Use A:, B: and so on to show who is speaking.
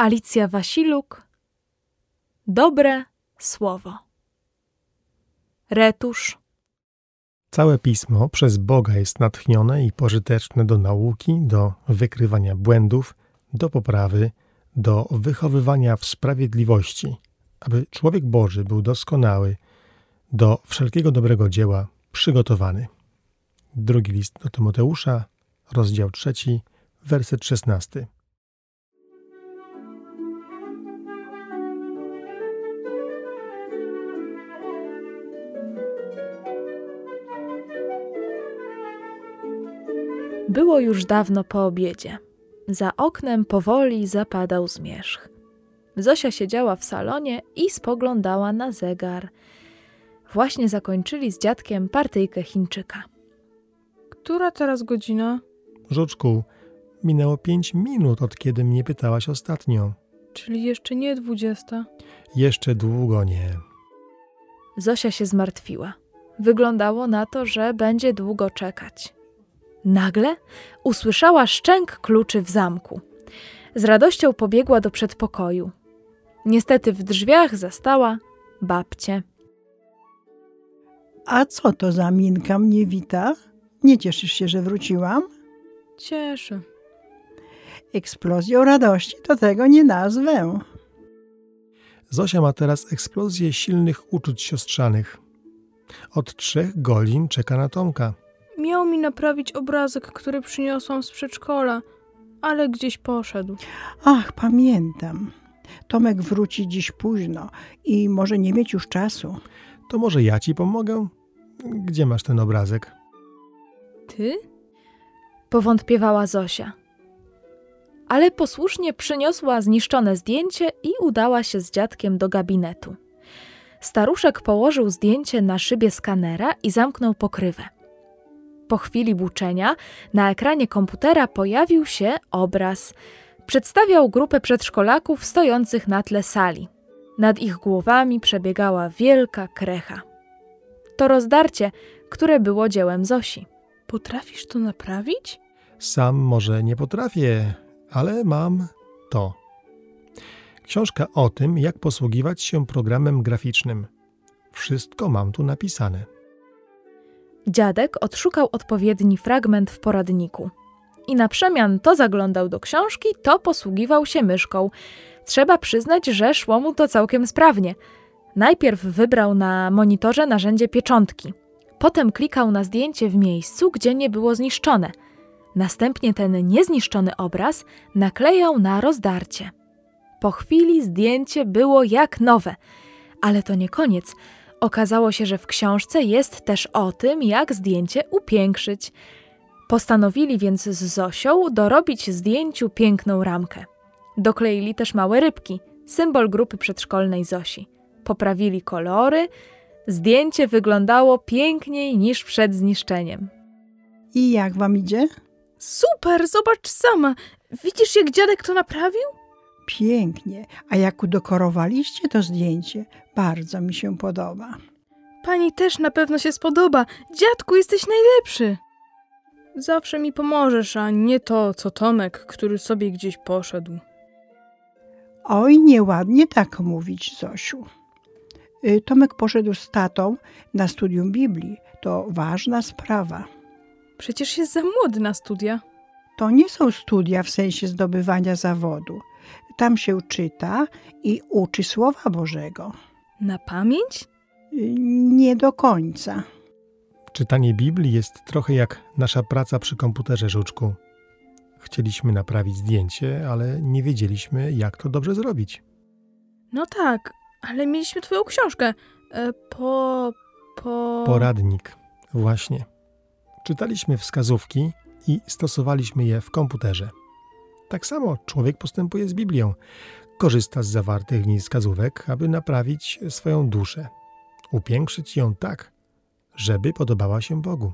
A: Alicja Wasiluk. Dobre słowo. Retusz.
B: Całe pismo przez Boga jest natchnione i pożyteczne do nauki, do wykrywania błędów, do poprawy, do wychowywania w sprawiedliwości, aby człowiek Boży był doskonały, do wszelkiego dobrego dzieła przygotowany. Drugi list do Tymoteusza, rozdział trzeci, werset szesnasty.
A: Było już dawno po obiedzie. Za oknem powoli zapadał zmierzch. Zosia siedziała w salonie i spoglądała na zegar. Właśnie zakończyli z dziadkiem partyjkę Chińczyka.
C: Która teraz godzina?
B: Żuczku, minęło pięć minut od kiedy mnie pytałaś ostatnio.
C: Czyli jeszcze nie dwudziesta.
B: Jeszcze długo nie.
A: Zosia się zmartwiła. Wyglądało na to, że będzie długo czekać. Nagle usłyszała szczęk kluczy w zamku. Z radością pobiegła do przedpokoju. Niestety w drzwiach zastała babcię.
D: A co to za minka mnie wita? Nie cieszysz się, że wróciłam?
C: Cieszę.
D: Eksplozją radości to tego nie nazwę.
B: Zosia ma teraz eksplozję silnych uczuć siostrzanych. Od trzech godzin czeka na Tomka.
C: Miał mi naprawić obrazek, który przyniosłam z przedszkola, ale gdzieś poszedł.
D: Ach, pamiętam. Tomek wróci dziś późno i może nie mieć już czasu.
B: To może ja ci pomogę? Gdzie masz ten obrazek?
C: Ty?
A: Powątpiewała Zosia. Ale posłusznie przyniosła zniszczone zdjęcie i udała się z dziadkiem do gabinetu. Staruszek położył zdjęcie na szybie skanera i zamknął pokrywę. Po chwili buczenia na ekranie komputera pojawił się obraz. Przedstawiał grupę przedszkolaków stojących na tle sali. Nad ich głowami przebiegała wielka krecha. To rozdarcie, które było dziełem Zosi.
C: Potrafisz to naprawić?
B: Sam może nie potrafię, ale mam to. Książka o tym, jak posługiwać się programem graficznym. Wszystko mam tu napisane.
A: Dziadek odszukał odpowiedni fragment w poradniku. I na przemian to zaglądał do książki, to posługiwał się myszką. Trzeba przyznać, że szło mu to całkiem sprawnie. Najpierw wybrał na monitorze narzędzie pieczątki. Potem klikał na zdjęcie w miejscu, gdzie nie było zniszczone. Następnie ten niezniszczony obraz naklejał na rozdarcie. Po chwili zdjęcie było jak nowe. Ale to nie koniec. Okazało się, że w książce jest też o tym, jak zdjęcie upiększyć. Postanowili więc z Zosią dorobić zdjęciu piękną ramkę. Dokleili też małe rybki, symbol grupy przedszkolnej Zosi. Poprawili kolory. Zdjęcie wyglądało piękniej niż przed zniszczeniem.
D: I jak wam idzie?
C: Super, zobacz sama. Widzisz, jak dziadek to naprawił?
D: Pięknie. A jak udekorowaliście to zdjęcie, bardzo mi się podoba.
C: Pani też na pewno się spodoba. Dziadku, jesteś najlepszy. Zawsze mi pomożesz, a nie to, co Tomek, który sobie gdzieś poszedł.
D: Oj, nieładnie tak mówić, Zosiu. Y, Tomek poszedł z tatą na studium Biblii. To ważna sprawa.
C: Przecież jest za młody na studia.
D: To nie są studia w sensie zdobywania zawodu. Tam się czyta i uczy Słowa Bożego.
C: Na pamięć?
D: Y, Nie do końca.
B: Czytanie Biblii jest trochę jak nasza praca przy komputerze, Żuczku. Chcieliśmy naprawić zdjęcie, ale nie wiedzieliśmy, jak to dobrze zrobić.
C: No tak, ale mieliśmy twoją książkę. E, po... po...
B: Poradnik. Właśnie. Czytaliśmy wskazówki i stosowaliśmy je w komputerze. Tak samo człowiek postępuje z Biblią. Korzysta z zawartych w niej wskazówek, aby naprawić swoją duszę, upiększyć ją tak, żeby podobała się Bogu.